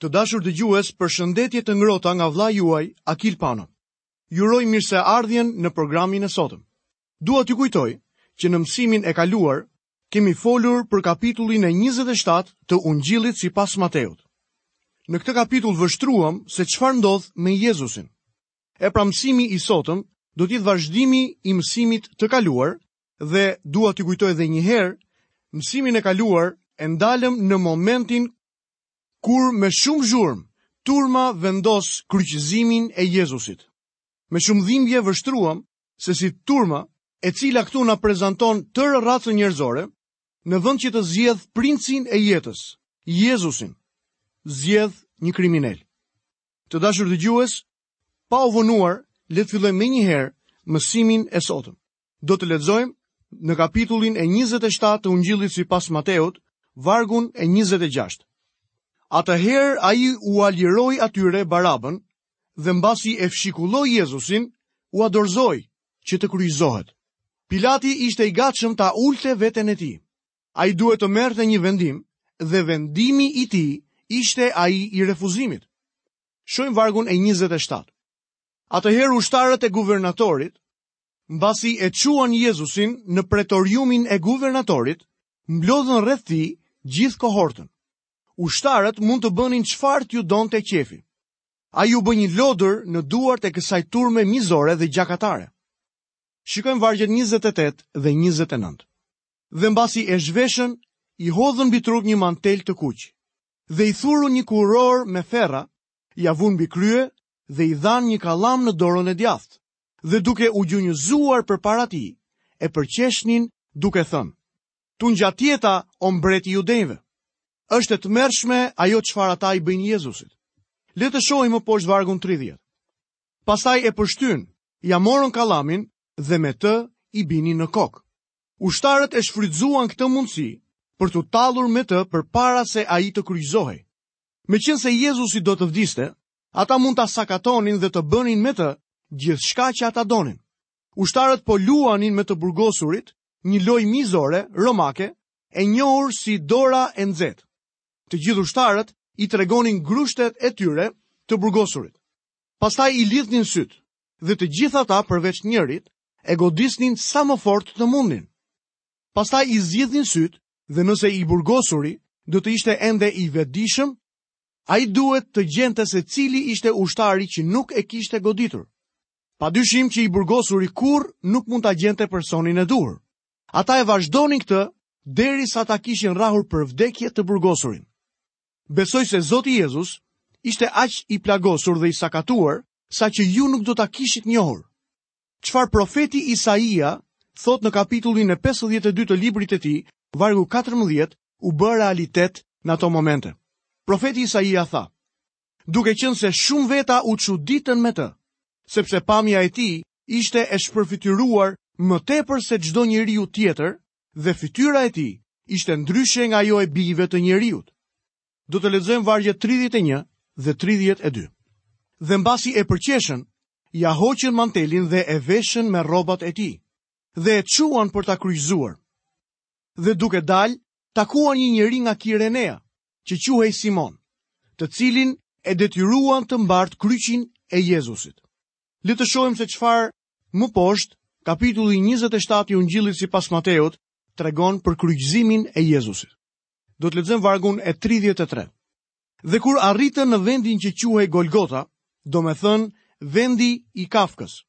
Të dashur dëgjues, përshëndetje të ngrohta nga vëllai juaj Akil Pano. Ju uroj mirëseardhjen në programin e sotëm. Dua t'ju kujtoj që në mësimin e kaluar kemi folur për kapitullin e 27 të Ungjillit sipas Mateut. Në këtë kapitull vështruam se çfarë ndodh me Jezusin. E pra mësimi i sotëm do të jetë vazhdimi i mësimit të kaluar dhe dua t'ju kujtoj edhe një herë mësimin e kaluar e ndalëm në momentin Kur me shumë zhurmë, turma vendos kryqëzimin e Jezusit. Me shumë dhimbje vështruam se si turma, e cila këtu na prezanton tërë racën njerëzore, në vend që të zgjedhë princin e jetës, Jezusin, zgjedh një kriminel. Të dashur dëgjues, pa u vonuar, le të fillojmë menjëherë mësimin e sotëm. Do të lexojmë në kapitullin e 27 të Ungjillit sipas Mateut, vargun e 26. Atëherë ai ua liroi atyre Barabën dhe mbasi e fshikulloi Jezusin, ua dorëzoi që të kryqëzohet. Pilati ishte i gatshëm ta ulte veten e tij. Ai duhet të merrte një vendim dhe vendimi i tij ishte ai i refuzimit. Shohim vargun e 27. Atëherë ushtarët e guvernatorit Mbasi e çuan Jezusin në pretoriumin e guvernatorit, mblodhën rreth tij gjithë kohortën. Ushtarët mund të bënin çfarë t'u donte qejfi. Ai u bë një lodër në duart e kësaj turme mizore dhe gjakatare. Shikojmë vargjet 28 dhe 29. Dhe mbasi e zhveshën, i hodhën mbi trup një mantel të kuq dhe i thurën një kurorë me ferra, ia vunë mbi krye dhe i dhanë një kallam në dorën e djathtë. dhe duke u gjunjëzuar përpara tij, e përqeshnin duke thënë, tungjatjeta o mbret i judenjve. Është e tmerrshme ajo çfarë ata i bëjnë Jezusit. Le të shohim më poshtë vargun 30. Pastaj e pështynë, ia morën kallamin dhe me të i binin në kokë. Ushtarët e shfrytëzuan këtë mundësi për t'u tallur me të përpara se ai të kryqëzohej. Meqenëse Jezusi do të vdiste, Ata mund ta sakatonin dhe të bënin me të gjithçka që ata donin. Ushtarët po luanin me të burgosurit, një lojë mizore romake e njohur si dora e nxehtë. Të gjithë ushtarët i tregonin grushtet e tyre të burgosurit. Pastaj i lidhnin sytë dhe të gjithë ata përveç njërit e godisnin sa më fort të mundnin. Pastaj i zgjidhnin sytë dhe nëse i burgosuri do të ishte ende i vetëdijshëm, Ai duhet të gjente se cili ishte ushtari që nuk e kishte goditur. Pa dyshim që i burgosuri kurrë nuk mund ta gjente personin e duhur. Ata e vazhdonin këtë derisa ta kishin rrahur për vdekje të burgosurin. Besoj se Zoti Jezus ishte aq i plagosur dhe i sakatuar saqë ju nuk do ta kishit njohur. Çfarë profeti Isaia thotë në kapitullin e pesëdhjetë e dy të librit të tij, vargu katërmbëdhjetë, u bë realitet në ato momente. Profeti Isaia tha, duke qenë se shumë veta u çuditën me të, sepse pamja e tij ishte e shpërfytyruar më tepër se çdo njeriu tjetër dhe fytyra e tij ishte ndryshe nga ajo e bijve të njeriut. Do të lexojmë vargjet 31 dhe 32. Dhe mbasi e përqeshën, ia hoqën mantelin dhe e veshën me rrobat e tij dhe e çuan për ta kryqëzuar. Dhe duke dal, takuan një njeri nga Kirenea, që quhej Simon, të cilin e detyruan të mbartë kryqin e Jezusit. Le të shohim se çfarë më poshtë kapitulli 27 i Ungjillit sipas Mateut tregon për kryqëzimin e Jezusit. Do të lexojmë vargun e 33. Dhe kur arritën në vendin që quhej Golgota, domethënë vendi i kafkës.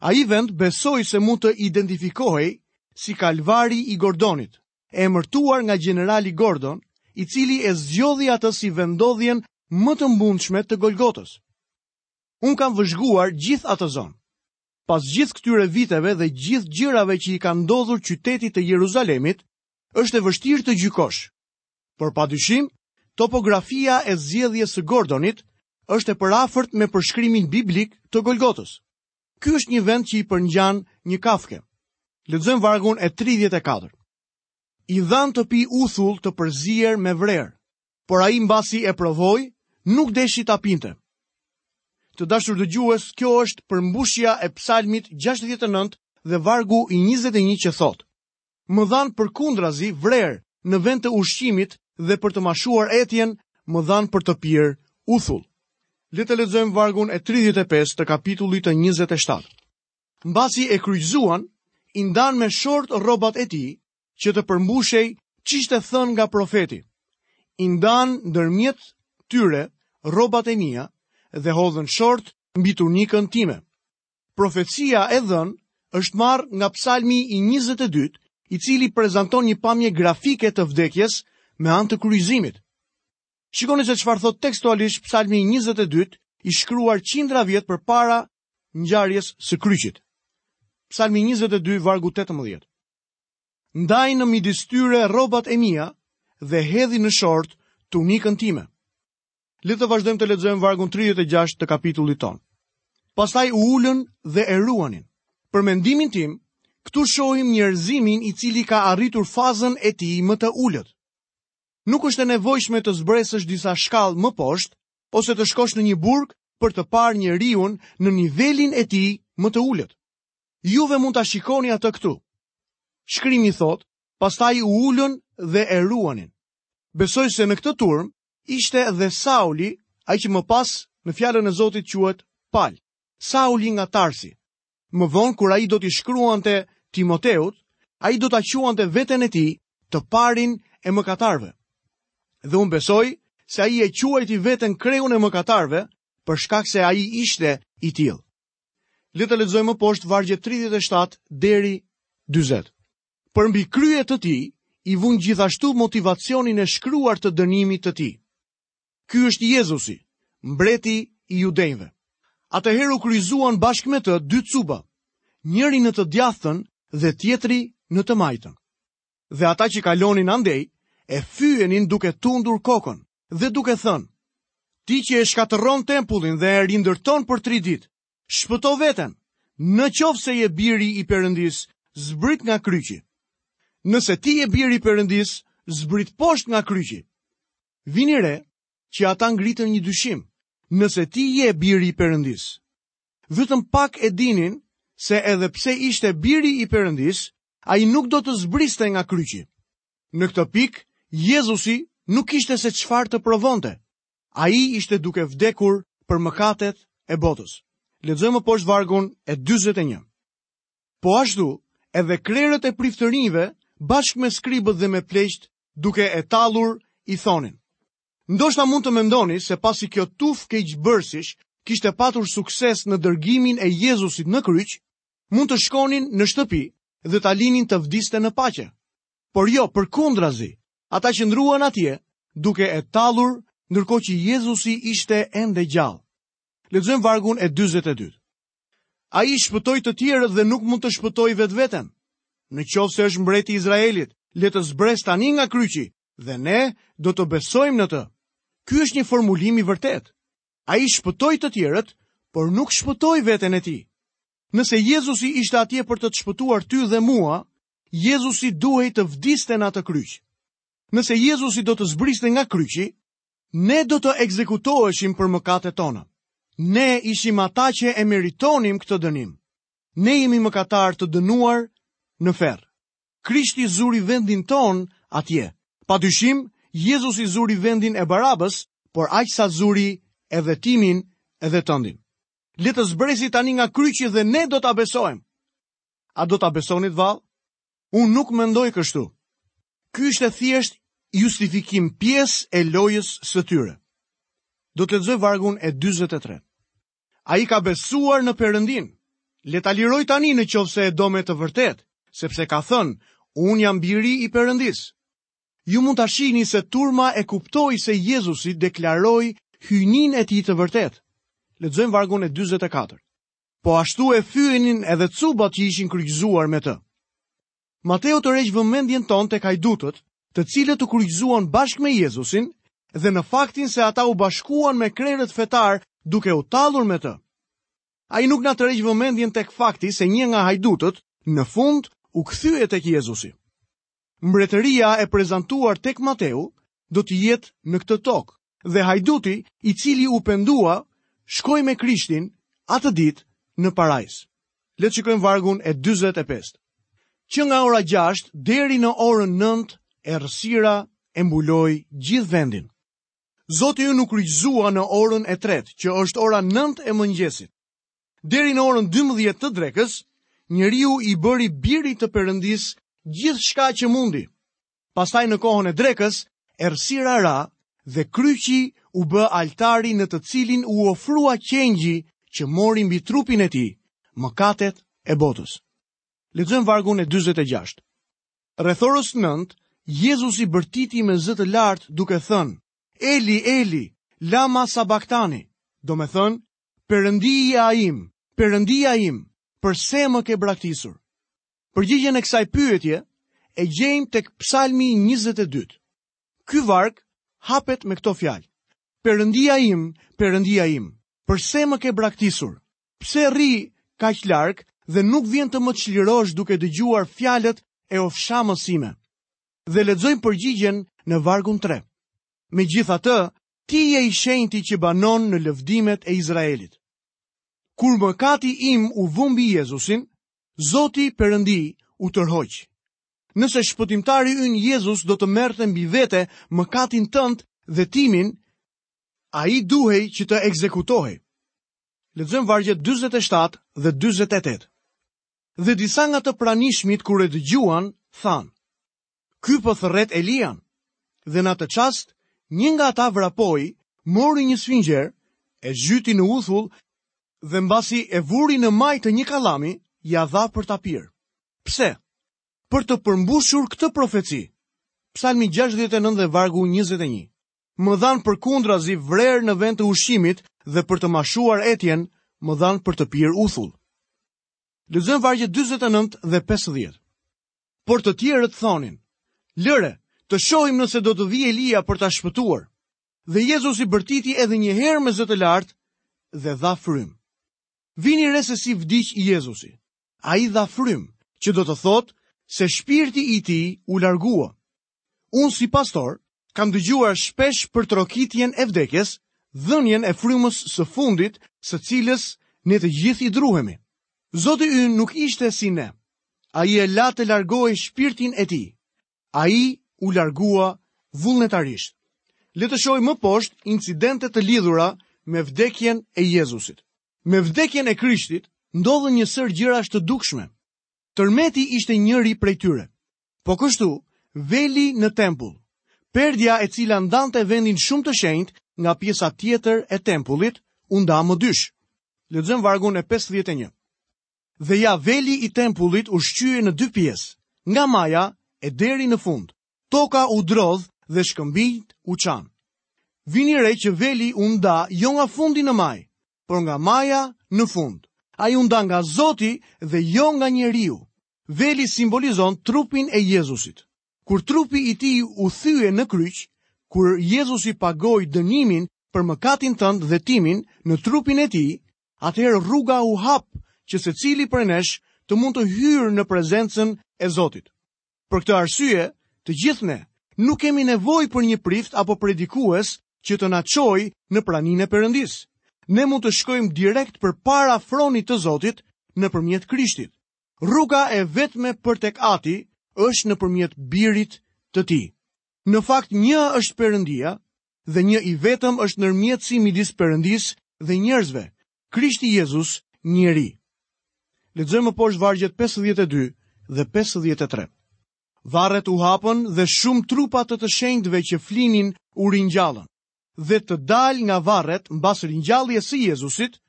Ai vend besoj se mund të identifikohej si kalvari i Gordonit, e emërtuar nga gjenerali Gordon, i cili e zgjodhi atë si vendodhjen më të mundshme të Golgotës. Unë kam vëzhguar gjithë atë zonë. Pas gjithë këtyre viteve dhe gjithë gjërave që i kanë ndodhur qytetit të Jeruzalemit, është e vështirë të gjykosh. Por pa dyshim, topografia e zgjedhjes së Gordonit është e përafërt me përshkrimin biblik të Golgotës. Ky është një vend që i përngjan një kafke. Lexojmë vargun e 34. I dhanë të pijë uthull të përzier me vrer, por ai mbasi e provoi, nuk deshi ta pinte. Të dashur dëgjues, kjo është përmbushja e Psalmit 69 dhe vargu i 21 që thotë: më dhanë përkundrazi vrer në vend të ushqimit dhe për të ma shuar etjen më dhanë për të pirë uthull. Le të lexojmë vargun e 35 të kapitullit të 27. Mbasi e kryqëzuan, i ndanë me short rrobat e tij që të përmbushej ç'ishte thënë nga profeti. I ndanë ndërmjet tyre rrobat e mia dhe hodhën short mbi tunikën time. Profecia e dhënë është marrë nga Psalmi i 22, i cili prezanton një pamje grafike të vdekjes me anë të kryqëzimit. Shikoni se çfarë thotë tekstualisht Psalmi i 22, i shkruar qindra vjet përpara ngjarjes së kryqit. Psalmi 22 vargu 18. Ndajnë midis tyre rrobat e mia dhe hedhin në short tunikën time. Le të vazhdojmë të lexojmë vargun 36 të kapitullit tonë. Pastaj u ulën dhe e ruanin. Për mendimin tim, këtu shohim njerëzimin i cili ka arritur fazën e tij më të ulët. Nuk është e nevojshme të zbresësh disa shkallë më poshtë ose të shkosh në një burg për të parë njeriun në nivelin e tij më të ulët. Juve mund ta shikoni atë këtu. Shkrimi thotë, pastaj u ulën dhe e ruanin. Besoj se në këtë turmë Ishte dhe Sauli, ai që më pas në fjalën e Zotit quhet Pal, Sauli nga Tarsi. Më vonë kur ai do t'i shkruante Timoteut, ai do ta quante veten e tij të parin e mëkatarëve. Dhe unë besoj se ai e quajti veten kreun e mëkatarëve për shkak se ai ishte i tillë. Le të lexojmë më poshtë vargjet 37 deri 40. Përmbi krye të tij i vunë gjithashtu motivacionin e shkruar të dënimit të tij. Ky është Jezusi, Mbreti i Judenjve. Atëherë u kryqëzuan bashkë me të dy cuba, njëri në të djathtën dhe tjetri në të majtën. Dhe ata që kalonin andej e fyenin duke tundur kokën dhe duke thënë: Ti që e shkatërron tempullin dhe e rindërton për tri ditë, Shpëto veten! Në qoftë se je biri i Perëndisë, zbrit nga kryqi. Nëse ti je biri i Perëndisë, zbrit poshtë nga kryqi. Vini re që ata ngritën një dyshim, nëse ti je biri i Perëndisë. Vetëm pak e dinin se edhe pse ishte biri i Perëndisë, ai nuk do të zbriste nga kryqi. Në këtë pikë, Jezusi nuk kishte se çfarë të provonte, Ai ishte duke vdekur për mëkatet e botës. Lexojmë më poshtë vargun e 41. Po ashtu, edhe krerët e priftërinjve, bashkë me skribët dhe me pleqtë, duke e tallur, i thonin. Ndoshta mund të mendoni se pasi kjo tufë keqbërësish kishte patur sukses në dërgimin e Jezusit në kryq, mund të shkonin në shtëpi dhe ta linin të vdiste në paqe. por jo përkundrazi, ata qëndruan atje duke e tallur ndërkohë që Jezusi ishte ende gjallë. Lexojmë vargun e 42. Ai shpëtoi të tjerët dhe nuk mund të shpëtojë vetveten. Në qoftë se është mbret i Izraelit, le të zbresë tani nga kryqi dhe ne do të besojmë në të. Ky është një formulim i vërtetë. Ai shpëtoi të tjerët, por nuk shpëtoi veten e tij. Nëse Jezusi ishte atje për të të shpëtuar ty dhe mua, Jezusi duhej të vdiste në atë kryq. Nëse Jezusi do të zbriste nga kryqi, ne do të ekzekutoheshim për mëkatet tona. Ne ishim ata që e meritonim këtë dënim. Ne jemi mëkatarë të dënuar në ferr. Krishti zuri vendin tonë atje. Pa dyshim, Jezusi zuri vendin e Barabës, por aq sa zuri edhe timin edhe tëndin. Le të zbresë tani nga kryqi dhe ne do ta besojmë. A do ta besonit vallë? Unë nuk mendoj kështu. Ky ishte thjesht justifikim pjesë e lojës së tyre. Do të lexoj vargun e 43. Ai ka besuar në Perëndinë. Le ta lirojë tani në qoftë se e do me të vërtetë, sepse ka thënë, unë jam biri i Perëndisë. Ju mund ta shihni se turma e kuptoi se Jezusi deklaroi hyjninë e tij të vërtetë. Lexojmë vargun e 44. Po ashtu e fyenin edhe cubat që ishin kryqëzuar me të. Mateu tërheq vëmendjen tonë tek hajdutët, të cilët u kryqëzuan bashkë me Jezusin dhe në faktin se ata u bashkuan me krerët fetarë duke u tallur me të. Ai nuk na tërheq vëmendjen tek fakti se një nga hajdutët në fund u kthye tek Jezusi. Mbretëria e prezantuar tek Mateu do të jetë në këtë tokë. dhe hajduti i cili u pendua shkoi me Krishtin atë ditë në parajsë. Le të shikojmë vargun e 45. Që nga ora 6 deri në orën 9 errësira e mbuloi gjithë vendin. Zoti ynë u kryqëzua në orën e tretë, që është ora nëntë e mëngjesit. Deri në orën 12 të drekës, njeriu i bëri birit të Perëndisë gjithçka që mundi. Pastaj në kohën e drekës, errësira ra dhe kryqi u bë altari në të cilin u ofrua qengji që mori mbi trupin e tij mëkatet e botës. Lexojmë vargun e 46. Rreth orës 9, Jezusi bërtiti me zë të lartë duke thënë: Eli, Eli, lama sabaktani, domethënë, Perëndia im, Perëndia im, përse më ke braktisur? Përgjigjen e kësaj pyetje e gjejmë tek Psalmi 22. Ky varg hapet me këto fjalë: Perëndia im, Perëndia im, përse më ke braktisur? Pse rri kaq larg dhe nuk vjen të më çlirosh duke dëgjuar fjalët e ofshamës sime? Dhe lexojmë përgjigjen në vargun 3. Megjithatë, ti je i shenjti që banon në lëvdimet e Izraelit. Kur mëkati im u vu mbi Jezusin, Zoti Perëndi u tërhoq. Nëse shpëtimtari ynë Jezus do të merrte mbi vete mëkatin tënd dhe timin, ai duhej që të ekzekutohej. Lexojmë vargjet 47 dhe 48. Dhe disa nga të pranishmit kur e dëgjuan, thanë: Ky po thërret Elian. Dhe në atë çast, një nga ata vrapoi, mori një sfungjer, e zhyti në uthull dhe mbasi e vuri në majë të një kallami, ia dha për ta pirë. Pse? Për të përmbushur këtë profeci. Psalmi 69 dhe vargu 21. Më dhanë përkundrazi vrerë në vend të ushqimit dhe për të ma shuar etjen, më dhanë për të pirë uthull. Lexojmë vargjet 49 dhe 50. Por të tjerët thoshin, lëre, të shohim nëse do të vijë Elia për ta shpëtuar. Dhe Jezusi bërtiti edhe një herë me zë të lartë dhe dha frymë. Vini re se si vdiq Jezusi. Ai dha frymë, që do të thotë se shpirti i tij u largua. Unë si pastor kam dëgjuar shpesh për trokitjen e vdekjes, dhënien e frymës së fundit së cilës ne të gjithë i druhemi. Zoti ynë nuk ishte si ne. Ai e la të largohej shpirtin e tij. Ai u largua vullnetarisht. Le të shohim më poshtë incidente të lidhura me vdekjen e Jezusit. Me vdekjen e Krishtit ndodhën një sërë gjërash të dukshme. Tërmeti ishte njëri prej tyre. Po kështu, veli në tempull. Perdja e cila ndante vendin shumë të shenjtë nga pjesa tjetër e tempullit, u nda më dysh. Lexojmë vargun e 51. Dhe ja veli i tempullit u shqye në dy pjesë, nga maja e deri në fund. Toka u drodh dhe shkëmbinjtë u çanë. Vini re që veli u nda jo nga fundi në majë, por nga maja në fund. Ai u nda nga Zoti dhe jo nga njeriu. Veli simbolizon trupin e Jezusit. Kur trupi i tij u thye në kryq, kur Jezusi pagoi dënimin për mëkatin tënd dhe timin në trupin e tij, atëherë rruga u hap që secili prej nesh të mund të hyjë në prezencën e Zotit. Për këtë arsye, të gjithë ne nuk kemi nevojë për një prift apo predikues që të na çojë në praninë e Perëndisë. Ne mund të shkojmë direkt përpara fronit të Zotit nëpërmjet Krishtit. Rruga e vetme për tek Ati është nëpërmjet Birit të Tij. Në fakt, një është Perëndia dhe një i vetëm është ndërmjetësi midis Perëndisë dhe njerëzve, Krishti Jezus, njeri. Lexojmë më poshtë vargjet 52 dhe 53. Varret u hapën dhe shumë trupa të të shenjtëve që flinin u ringjallën. Dhe të dalë nga varret mbas ringjalljes së Jezusit,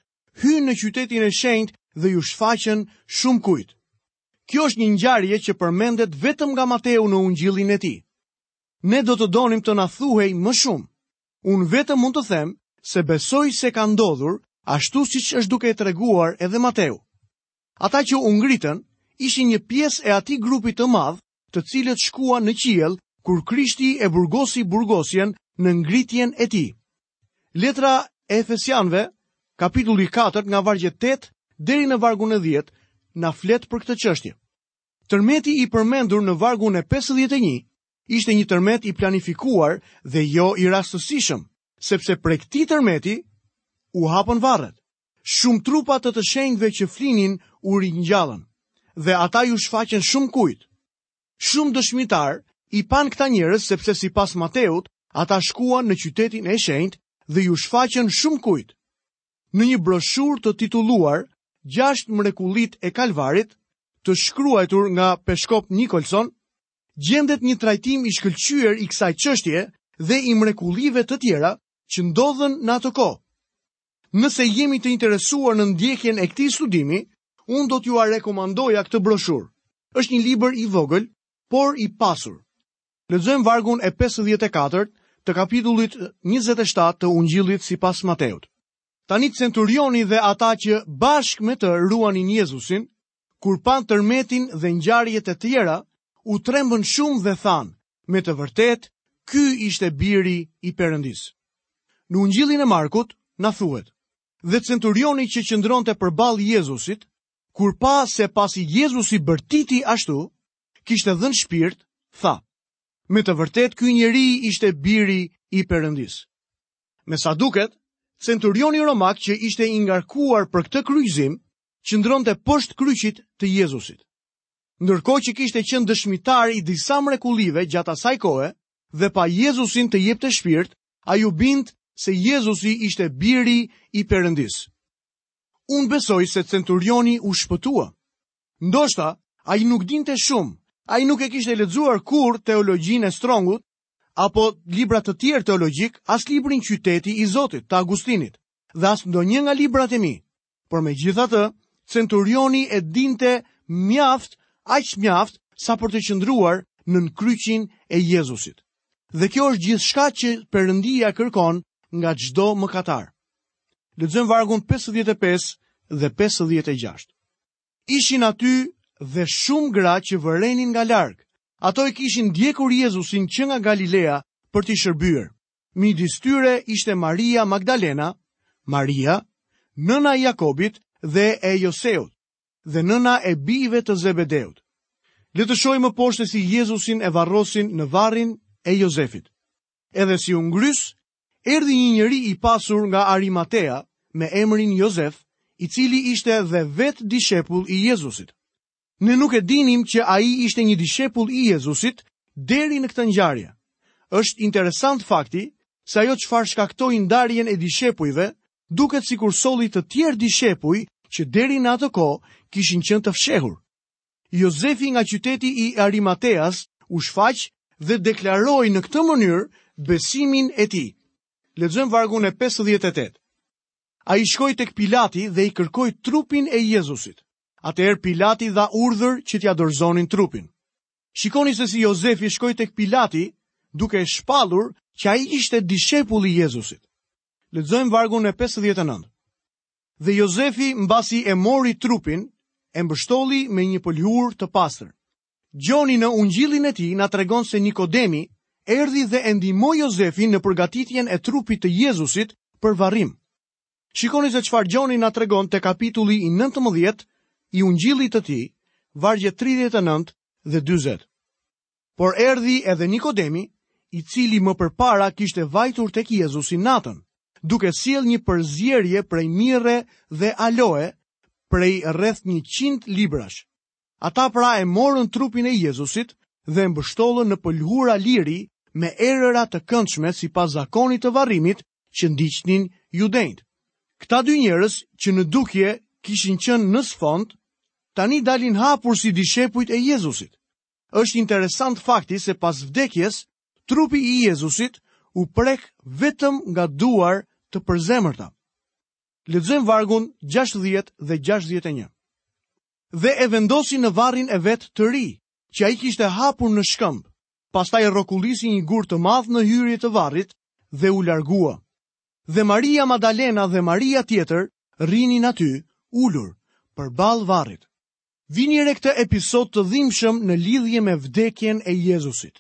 hynë në qytetin e shenjtë dhe iu shfaqën shumëkujt. Kjo është një ngjarje që përmendet vetëm nga Mateu në Ungjillin e tij. Ne do të donim të na thuhej më shumë. Unë vetëm mund të them se besoj se ka ndodhur ashtu siç është duke e treguar edhe Mateu. Ata që u ngritën ishin një pjesë e atij grupi të madh, të cilët shkuan në qiell kur Krishti e burgosi burgosjen në ngritjen e tij. Letra e Efesianëve, kapitulli 4 nga vargu 8 deri në vargun e 10 na flet për këtë çështje. Tërmeti i përmendur në vargun e 51 ishte një tërmet i planifikuar dhe jo i rastësishëm, sepse prej këtij tërmeti u hapën varret. Shumë trupa të të shenjtëve që flinin u ringjallën dhe ata iu shfaqën shumëkujt. Shumë dëshmitarë i panë këta njerëz sepse sipas Mateut, ata shkuan në qytetin e shenjtë dhe iu shfaqën shumëkujt. Në një broshurë të titulluar Gjashtë mrekullitë e kalvarit, të shkruajtur nga Peshkop Nikolson, gjendet një trajtim i shkëlqyer i kësaj çështjeje dhe i mrekullive të tjera që ndodhën në atë kohë. Nëse jemi të interesuar në ndjekjen e këtij studimi, unë do t'jua rekomandoja këtë broshurë. Është një libër i vogël, por i pasur. Lexojmë vargun e 54 të kapitullit 27 të ungjillit sipas Mateut. Tani centurioni dhe ata që bashkë me të ruanin Jezusin, kur panë tërmetin dhe ngjarjet e tjera, u trembën shumë dhe thanë, me të vërtetë, ky ishte biri i Perëndisë. Në Ungjillin e Markut na thuhet, dhe centurioni që qëndronte përballë Jezusit, kur pa se pasi Jezusi bërtiti ashtu, kishte dhënë shpirt, tha, me të vërtetë ky njeri ishte biri i Perëndisë. Me sa duket, centurioni romak që ishte i ngarkuar për këtë kryqëzim, qëndronte poshtë kryqit të Jezusit. Ndërkohë që kishte qenë dëshmitar i disa mrekullive gjatë asaj kohe dhe pa Jezusin të jepte shpirt, ai u bind se Jezusi ishte biri i Perëndisë. Unë besoj se centurioni u shpëtua. Ndoshta, ai nuk dinte shumë, ai nuk e kishte lexuar kurrë teologjinë e strongut, apo libra të tjerë teologjikë, as librin qyteti i Zotit të Agustinit, dhe as ndonjë nga librat e mi. Por megjithatë, centurioni e dinte mjaft, aq mjaft, sa për të qëndruar nën kryqin e Jezusit. Dhe kjo është gjithçka që Perëndia kërkon nga çdo mëkatar. Lexojmë vargun 55 dhe 56. Ishin aty dhe shumë gra që vërenin nga larg. Ato e kishin ndjekur Jezusin që nga Galilea për t'i shërbyer. Midis tyre ishte Maria Magdalena, Maria, nëna e Jakobit dhe e Joseut, dhe nëna e bijve të Zebedeut. Le të shohim më poshtë si Jezusin e varrosin në varrin e Jozefit. Edhe si u ngrys, erdhi një njeri i pasur nga Arimatea me emrin Jozef, i cili ishte dhe vetë dishepull i Jezusit. Ne nuk e dinim që ai ishte një dishepull i Jezusit deri në këtë ngjarje. Është interesant fakti se ajo çfarë shkaktoi ndarjen e dishepujve duket sikur solli të tjerë dishepuj që deri në atë kohë kishin qenë të fshehur. Jozefi nga qyteti i Arimateas u shfaq dhe deklaroi në këtë mënyrë besimin e tij. Lexojmë vargun e 58. Ai shkoi tek Pilati dhe i kërkoi trupin e Jezusit. Atëherë Pilati dha urdhër që t'ia dorëzonin trupin. Shikoni se si Jozefi shkoi tek Pilati duke e shpallur që ai ishte dishepulli i Jezusit. Lexojmë vargun e 59. Dhe Jozefi mbasi e mori trupin, e mbështolli me një pëlhurë të pastër. Gjoni në ungjillin e tij na tregon se Nikodemi erdhi dhe e ndihmoi Jozefin në përgatitjen e trupit të Jezusit për varrim. Shikoni se çfarë Gjoni na tregon te kapitulli i nëntëmbëdhjetë i Ungjillit të tij, vargjet tridhjetë e nëntë dhe dyzet. Por erdhi edhe Nikodemi, i cili më përpara kishte vajtur tek Jezusi natën, duke sjellë një përzierje prej mirre dhe aloe prej rreth njëqind librash. Ata pra e morën trupin e Jezusit dhe e mbështollën në pëlhura liri me erëra të këndshme sipas zakonit të varrimit që ndiqnin judenjtë. Këta dy njerëz që në dukje kishin qenë në sfond, tani dalin hapur si dishepujt e Jezusit. Është interesant fakti se pas vdekjes, trupi i Jezusit u prek vetëm nga duar të përzemërta. Lexojmë vargun 60 dhe 61. Dhe e vendosi në varrin e vet të ri, që ai kishte hapur në shkëmb, Pastaj rrokullisi një gur të madh në hyrje të varrit dhe u largua. Dhe Maria Madalena dhe Maria tjetër rrinin aty, ulur, përballë varrit. Vini re këtë episod të dhimbshëm në lidhje me vdekjen e Jezusit.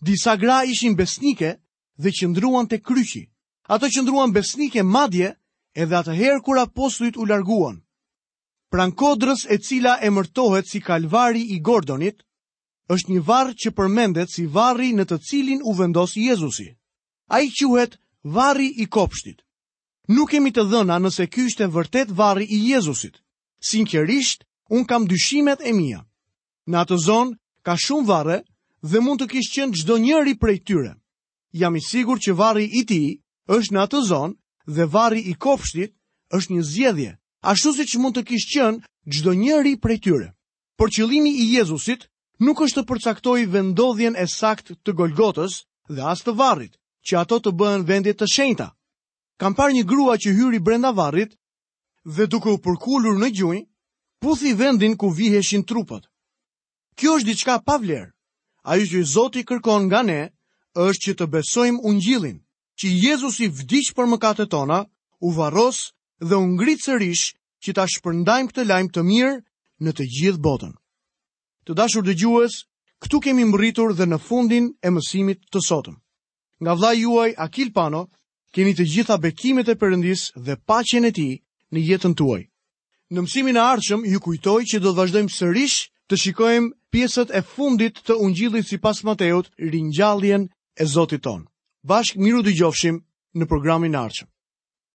Disa gra ishin besnike dhe qëndruan tek kryqi. Ato qëndruan besnike madje edhe atëherë kur apostujt u larguan. Pranë kodrës e cila emërtohet si Kalvari i Gordonit, është një varr që përmendet si varri në të cilin u vendos Jezusi. Ai quhet varri i kopshtit. Nuk kemi të dhëna nëse ky ishte vërtet varri i Jezusit. Sinqerisht, unë kam dyshimet e mia. Në atë zonë ka shumë varre dhe mund të kish qenë çdo njëri prej tyre. Jam i sigurt që varri i tij është në atë zonë dhe varri i kopshtit është një zgjedhje, ashtu siç mund të kish qenë çdo njëri prej tyre. Por qëllimi i Jezusit nuk është të përcaktojë vendndodhjen e saktë të Golgotës dhe as të varrit, që ato të bëhen vende të shenjta. Kam parë një grua që hyri brenda varrit dhe duke u përkulur në gjunjë, puthi vendin ku viheshin trupat. Kjo është diçka pa vlerë. Ajo që Zoti kërkon nga ne është që të besojmë Ungjillin. që Jezusi vdiq për mëkatet tona, u varros dhe u ngrit sërish që ta shpërndajmë këtë lajm të mirë në të gjithë botën. Të dashur dëgjues, këtu kemi mbërritur dhe në fundin e mësimit të sotëm. Nga vëllai juaj Akil Pano, keni të gjitha bekimet e Perëndisë dhe paqen e tij në jetën tuaj. Në mësimin e ardhshëm ju kujtoj që do të vazhdojmë sërish të shikojmë pjesët e fundit të Ungjillit sipas Mateut, ringjalljen e Zotit tonë. Bashkë mirudëgjofshim në programin e ardhshëm.